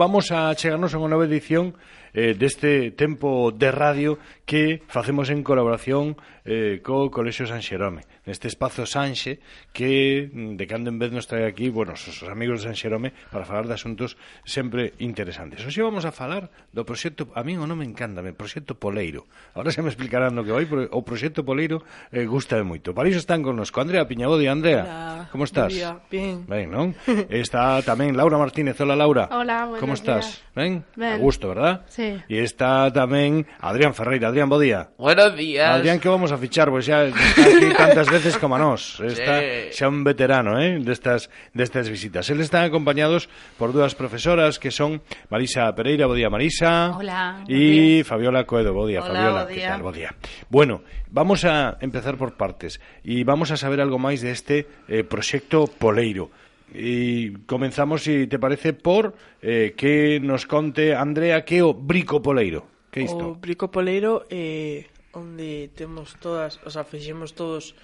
Vamos a chegarnos a unha nova edición eh, deste tempo de radio que facemos en colaboración eh, co Colexio San Xerome neste espazo Sanxe que mm, de cando en vez nos trae aquí bueno, os, os amigos de San Xerome para falar de asuntos sempre interesantes Oxe vamos a falar do proxecto a mí o non me encanta, me proxecto Poleiro ahora se me explicarán no que vai o proxecto Poleiro eh, gusta moito para iso están connosco Andrea Piñabodi Andrea, Hola, como estás? Bien. ben, non? está tamén Laura Martínez Hola Laura Hola, como estás? Días. ben? ben? a gusto, verdad? Sí. e está tamén Adrián Ferreira Adrián, bo día Buenos días Adrián, que vamos a fichar, pois xa está aquí tantas veces como a nós. Está xa un veterano, eh, destas destas visitas. Eles están acompañados por dúas profesoras que son Marisa Pereira, bo día Marisa. Hola. E Fabiola Coedo, bo día Hola, Fabiola, bo día. que tal, bo día. Bueno, vamos a empezar por partes e vamos a saber algo máis deste de eh, proxecto Poleiro. E comenzamos, se si te parece, por eh, que nos conte Andrea que o Brico Poleiro. Que isto? O Brico Poleiro é eh, onde temos todas, o sea, fixemos todos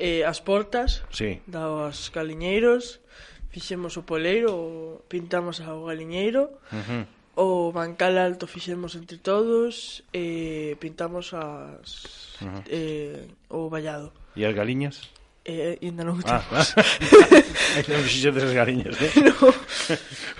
eh, as portas sí. dos galiñeiros, fixemos o poleiro, pintamos ao galiñeiro, uh -huh. o bancal alto fixemos entre todos, eh, pintamos as, uh -huh. eh, o vallado. E as galiñas? e ainda non temos. Ah, non fixedes as gariñas, eh? No.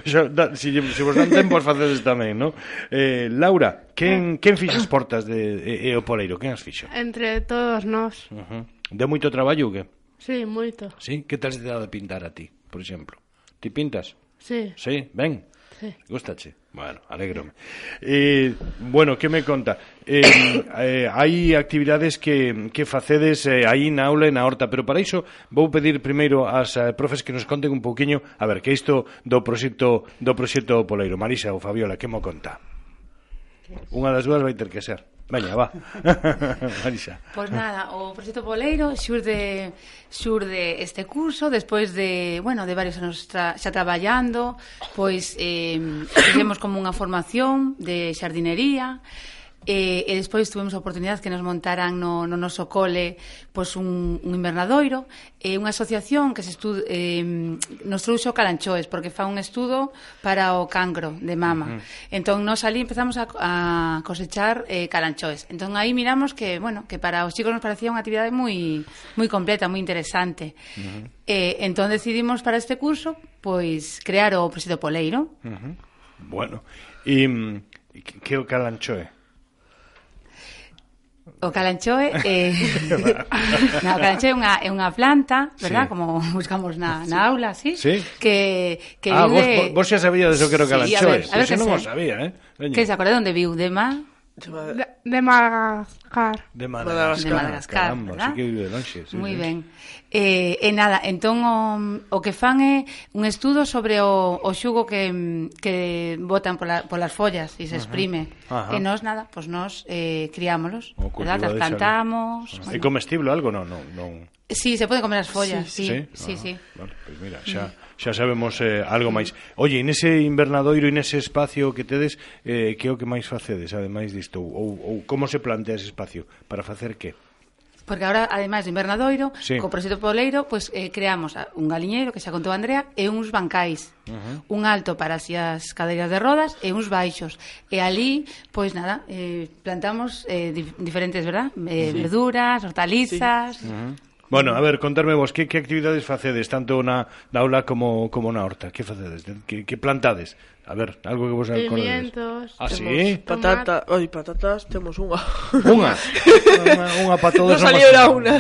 Xa, da, si, vos dan tempo as facedes tamén, non? Eh, Laura, quen, quen fixa as portas de, e, e o poleiro? Quen as fixa? Entre todos nós. Uh -huh. De moito traballo, que? Sí, moito. Sí? Que tal se te dá de pintar a ti, por exemplo? Ti pintas? Sí. Sí, ben? Sí. Gustache? Bueno, alegro. Eh, bueno, que me conta? Eh, eh, hai actividades que, que facedes eh, aí na aula e na horta, pero para iso vou pedir primeiro ás eh, profes que nos conten un pouquiño, a ver, que isto do proxecto do proxecto Poleiro. Marisa ou Fabiola, que mo conta? Unha das dúas vai ter que ser. Veña, va. Marisa. Pois pues nada, o proxecto Poleiro xurde xurde este curso despois de, bueno, de varios anos tra, xa traballando, pois eh fixemos como unha formación de xardinería E, e despois tivemos a oportunidade que nos montaran no, no noso cole pois un, un invernadoiro e unha asociación que se estu, eh, nos trouxo Calanchoes porque fa un estudo para o cancro de mama. Uh -huh. Entón, nos ali empezamos a, a cosechar eh, Calanchoes. Entón, aí miramos que, bueno, que para os chicos nos parecía unha actividade moi, moi completa, moi interesante. Uh -huh. eh, entón, decidimos para este curso pois crear o presido Poleiro. Uh -huh. Bueno, e mm, que o Calanchoe? O calanchoe eh, no, o calanchoe é unha, é unha planta, verdad? Sí. Como buscamos na, na aula, sí? sí. Que, que ah, vive... vos, vos xa sabíades o que era o calanchoe. Sí, a ver, a ver, que non o sabía, eh? Veña. Que se acorda onde viu de má? De, eh, de Madagascar. De Madagascar, de Madagascar caramba, ¿verdad? sí que vive de longe. Sí, Moi ben. Eh, e nada, entón o, o que fan é un estudo sobre o, o xugo que, que botan pola, polas follas e se exprime. Ajá. ajá. E nós, nada, pois pues nós eh, criámolos, o verdad? As plantamos... Bueno. É comestible algo? Non, non, non. Sí, se pode comer as follas, sí, sí, sí. sí, ah, sí. Vale, pois pues mira, xa, xa sabemos eh, algo máis. Oye, e nese invernadoiro e nese espacio que tedes, eh, que é o que máis facedes, ademais disto? Ou, ou como se plantea ese espacio? Para facer que? Porque ahora, ademais do invernadoiro, sí. co proxecto Poleiro, pues, eh, creamos un galiñeiro, que xa contou Andrea, e uns bancais. Uh -huh. Un alto para así as cadeiras de rodas e uns baixos. E ali, pois pues, nada, eh, plantamos eh, diferentes, verdad? Eh, sí. Verduras, hortalizas... Sí. Uh -huh Bueno, a ver, contarme vos, que, que actividades facedes, tanto na, na aula como, como na horta? Que facedes? Que, que plantades? A ver, algo que vos acordedes. Pimientos. Ah, sí? Patata, oi, patatas, temos unha. Unha? unha, unha para todos. Non salió pasa unha.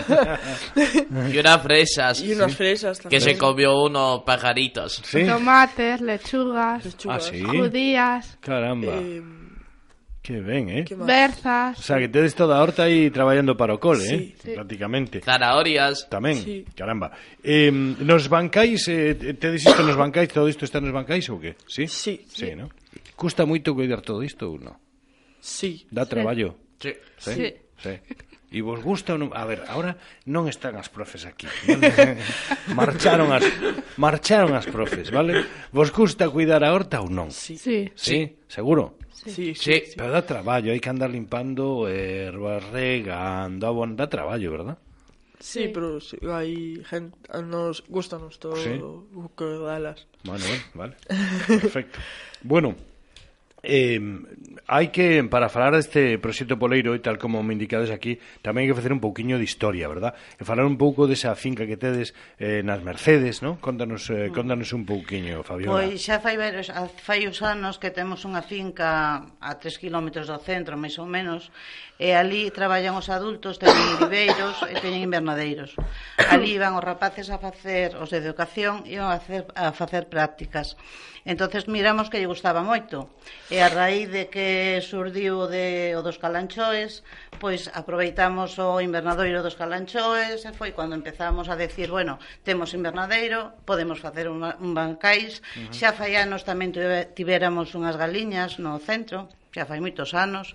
Y unas fresas. E unhas fresas tamén. Que se comió uno pajaritos. Sí? Tomates, lechugas, Ah, sí? judías, Caramba. Eh, Que ben, eh? Que Berzas. O sea, que tedes toda a horta aí traballando para o cole, ¿eh? sí, eh? Sí. Prácticamente. Zanahorias. Tamén, sí. caramba. Eh, nos bancais, eh, tedes isto nos bancais, todo isto está nos bancais ou que? Sí? Sí. Sí, sí. no? Custa moito cuidar todo isto ou non? Sí. Dá traballo? Sí. Sí. sí. sí. E vos gusta ou non? A ver, agora non están as profes aquí. marcharon as marcharon as profes, vale? Vos gusta cuidar a horta ou non? Sí. Sí. sí. sí. Seguro. Sí, sí. Sí. Pero dá traballo, hai que andar limpando ervas, regando, abon, dá traballo, verdad? Sí, pero sí, hai gente, nos gustanos todo Sí. o que dalas. Bueno, bueno, vale. Perfecto. Bueno, eh, hai que, para falar deste proxecto Poleiro e tal como me indicades aquí, tamén hai que facer un pouquiño de historia, verdad? E falar un pouco desa finca que tedes eh, nas Mercedes, non? Contanos, eh, mm. contanos un pouquiño, Fabiola. Pois xa fai, veros, fai uns anos que temos unha finca a 3 km do centro, máis ou menos, e ali traballan os adultos, teñen viveiros e teñen invernadeiros. Ali van os rapaces a facer os de educación e a facer, a facer prácticas. Entonces miramos que lle gustaba moito. E a raíz de que surdiu de, o dos calanchoes, pois aproveitamos o invernadoiro dos calanchoes e foi cando empezamos a decir, bueno, temos invernadeiro, podemos facer un, un bancais, uh -huh. xa fai anos tamén tivéramos unhas galiñas no centro, xa fai moitos anos.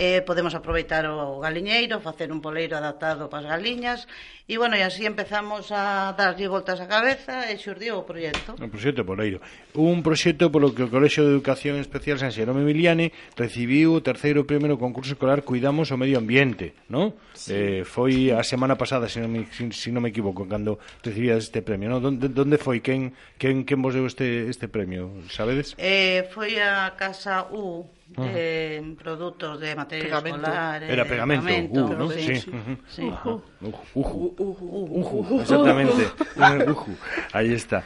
Eh, podemos aproveitar o galiñeiro, facer un poleiro adaptado para as galiñas, e, bueno, e así empezamos a darlle voltas á cabeza e xurdiu o proxecto. O proxecto poleiro. Un proxecto polo que o Colexio de Educación Especial San Xerome Emiliane recibiu o terceiro primeiro concurso escolar Cuidamos o Medio Ambiente, ¿no? Sí. Eh, foi a semana pasada, se non me, se, se non me equivoco, cando recibías este premio, ¿no? Donde, donde foi? Quen, quen, quen vos deu este, este premio? Sabedes? Eh, foi a Casa U de produtos de material Pegamento. escolar. eh, Era pegamento, U, ¿no? Sí, Sí. sí. Ujú. sí. Uju, uju, uju, exactamente. Uju, ahí está.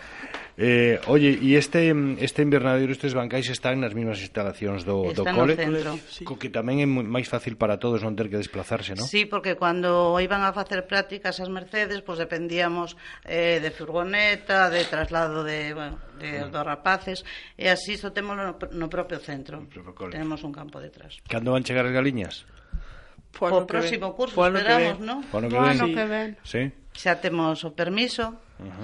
Eh, oye, e este este invernadero estes bancais están nas mesmas instalacións do, están do cole? Están no centro. Co que tamén é máis fácil para todos non ter que desplazarse, non? Sí, porque cando iban a facer prácticas as Mercedes, pois pues, dependíamos eh, de furgoneta, de traslado de, bueno, de, mm. dos rapaces, e así isto temos no, no propio centro. No propio cole. Tenemos un campo detrás. Cando van chegar as galiñas? Por o próximo curso Pois esperamos, non? Pois no que ven. que ven. Sí. Xa temos o permiso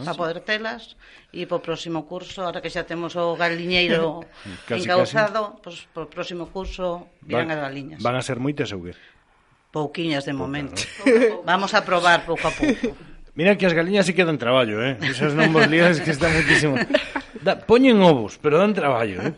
para poder telas e po próximo curso, ahora que xa temos o galiñeiro encauzado, pois pues, po próximo curso virán as galiñas. Van a ser moitas ou que? Pouquiñas de momento. Pouca. Vamos a probar pouco a pouco. Mira que as galiñas se quedan traballo, eh? Esas non vos lías que están muitísimo... Da, poñen ovos, pero dan traballo, eh?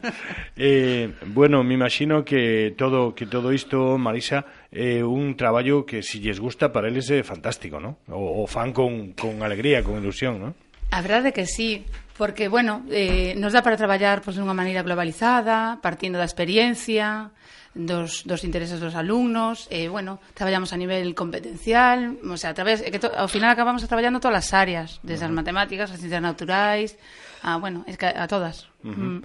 eh bueno, me imagino que todo que todo isto, Marisa, é eh, un traballo que se si lles gusta para eles é fantástico, ¿no? O, o fan con, con alegría, con ilusión, ¿no? A verdade é que sí, porque, bueno, eh, nos dá para traballar pois, pues, dunha maneira globalizada, partindo da experiencia, dos, dos intereses dos alumnos, eh, bueno, traballamos a nivel competencial, o sea, a través, que to, ao final acabamos traballando todas as áreas, desde uh -huh. as matemáticas, as ciencias naturais, a, bueno, es que a, todas. Uh -huh. mm.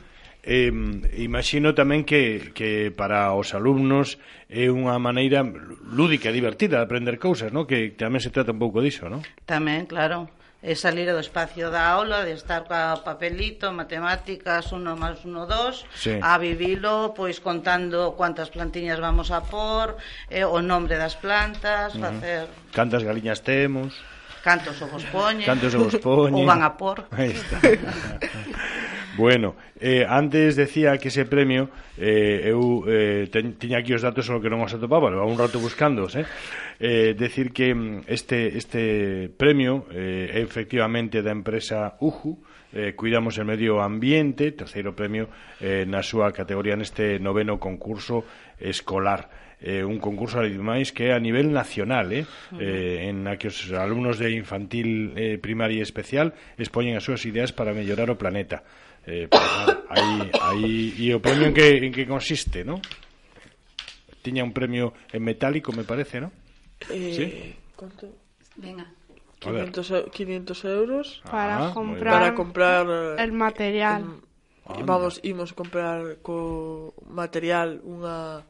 Eh, imagino tamén que, que para os alumnos é unha maneira lúdica, divertida de aprender cousas, no? Que tamén se trata un pouco diso, non? Tamén, claro e salir do espacio da aula, de estar ca papelito, matemáticas, uno máis uno, dos, sí. a vivilo, pois contando cuántas plantiñas vamos a por, eh, o nombre das plantas, uh -huh. facer... Cantas galiñas temos... Cantos ovos poñen... Cantos ovos poñen... Ou van a por... Aí está. Bueno, eh, antes decía que ese premio eh, eu eh, ten, tiña aquí os datos solo que non os atopaba, levaba un rato buscándoos, eh? eh decir que mm, este este premio eh, é efectivamente da empresa UJU, eh, Cuidamos el Medio Ambiente, terceiro premio eh, na súa categoría neste noveno concurso escolar. Eh, un concurso ademais que é a nivel nacional eh, eh, en a que os alumnos de infantil eh, primaria especial expoñen as súas ideas para mellorar o planeta. Eh, pues, nada, aí, aí, e o premio en que, en que consiste, non? Tiña un premio en metálico, me parece, non? Eh, sí? Conto? Venga. 500, 500 euros para ah, comprar, para comprar el eh, material. Un, vamos, imos comprar co material unha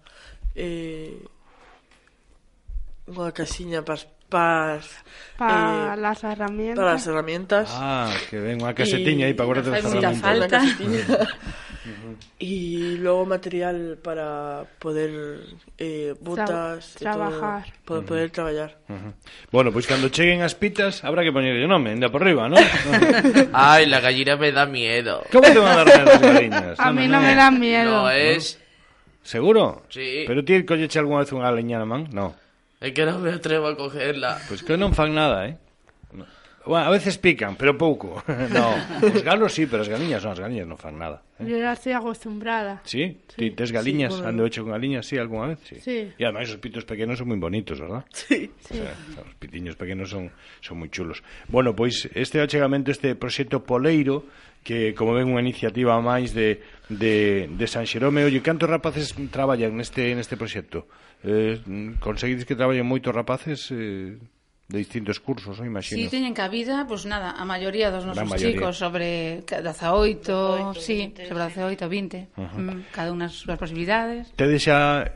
eh, unha casiña para para pa eh, las herramientas. Para las herramientas. Ah, que ven una casetilla ahí para guardarte las herramientas. Falta. y luego material para poder eh, botas trabajar. Todo, para poder uh -huh. trabajar. Uh -huh. Bueno, pues cuando lleguen las pitas habrá que poner el nombre, anda por arriba, ¿no? Ay, la gallina me da miedo. ¿Cómo te van a dar miedo las gallinas? A mí no, no me da miedo. No es... ¿Seguro? Sí. ¿Pero tienes que alguna vez una leñana, man? No. É que non me atrevo a cogerla. Pois pues que non fan nada, eh? No. Bueno, a veces pican, pero pouco. no, os galos sí, pero as galiñas non, as galiñas non fan nada. Eh? Eu xa acostumbrada. Sí? sí. Ti tes galiñas, sí, por... ando hecho con galiñas, sí, algunha vez? Sí. sí. E ademais os pitos pequenos son moi bonitos, verdad? Sí. sí. O sea, os pitiños pequenos son, son moi chulos. Bueno, pois este achegamento, este proxecto Poleiro, que como ven unha iniciativa máis de de, de San Xerome. Oye, cantos rapaces traballan neste, neste proxecto? Eh, conseguides que traballen moitos rapaces... Eh, de distintos cursos, non imagino. Si sí, teñen cabida, pois pues nada, a maioría dos nosos maioría. chicos sobre 18, 18 si, sí, sobre 18, 20, uh -huh. cada unha as súas posibilidades. Tedes xa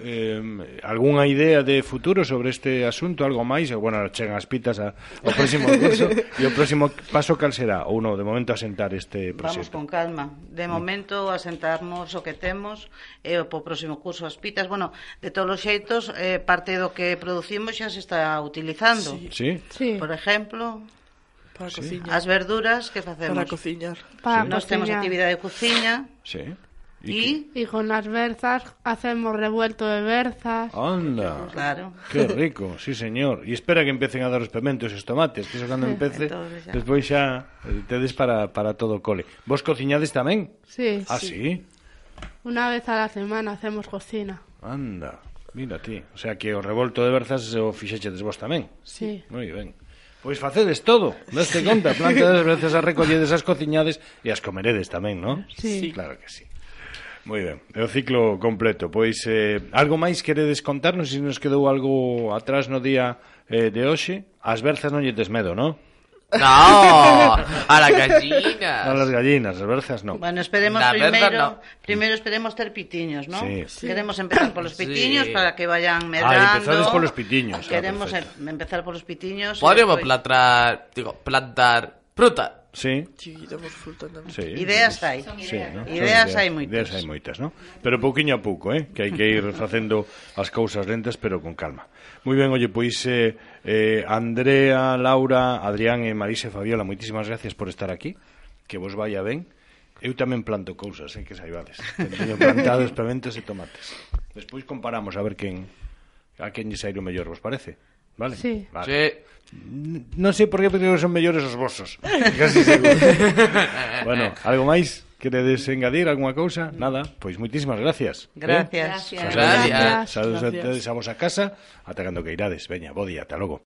eh, algunha idea de futuro sobre este asunto, algo máis, e, bueno, chegan as pitas a, ao próximo curso, e o próximo paso cal será, ou non, de momento asentar este proxecto. Vamos con calma, de momento asentarmos o que temos, e eh, o próximo curso as pitas, bueno, de todos os xeitos, eh, parte do que producimos xa se está utilizando. Sí. sí. Por exemplo, para sí. cociñar. As verduras que facemos? Para cociñar. Para sí. Nós temos actividade de cociña. Sí. E, y con as berzas hacemos revuelto de berzas. Anda. Claro. Qué rico, sí señor. E espera que empecen a dar os pementos e os tomates, que eso cando empece, Entonces, ya. despois xa eh, tedes para, para todo o cole. Vos cociñades tamén? Sí. Ah, sí. sí? Una vez a la semana hacemos cocina. Anda, mira ti. O sea que o revolto de berzas o fixechedes vos tamén. Sí. Moi ben. Pois facedes todo, daste conta, plantades veces as recolledes as cociñades e as comeredes tamén, non? Sí. sí. Claro que sí. Moi ben, é o ciclo completo Pois, eh, algo máis queredes contarnos Se nos quedou algo atrás no día eh, de hoxe As berzas non lle tes medo, non? No, a las gallinas. A las gallinas, las berzas no. Bueno, esperemos la primero, no. primero esperemos ter pitiños, ¿no? Sí. sí. Queremos empezar por los pitiños sí. para que vayan ah, medrando. Ah, empezades por los pitiños. Queremos ah, empezar por los pitiños. Podríamos plantar, digo, plantar fruta. Sí. Sí, damos fruta tamén. Sí. Ideas hai. Sí, no? Ideas, ideas hai moitas. Ideas hai moitas, no? Pero pouquiño a pouco, eh? Que hai que ir facendo as cousas lentas, pero con calma. Moi ben, oye, pois eh, eh, Andrea, Laura, Adrián e Marisa Fabiola, moitísimas gracias por estar aquí. Que vos vaya ben. Eu tamén planto cousas, eh, que saibades. Teño plantados pementos e tomates. Despois comparamos a ver quen a quen lle saíro mellor, vos parece? Vale? Sí. vale. sí. Non sei por que pero son mellores os vosos. Casi seguro. bueno, algo máis? Queredes engadir algunha cousa? Nada, pois moitísimas gracias. Gracias. Eh? Gracias. Saludos gracias. a, a vosa casa, ata cando que irades. Veña, bo día, ata logo.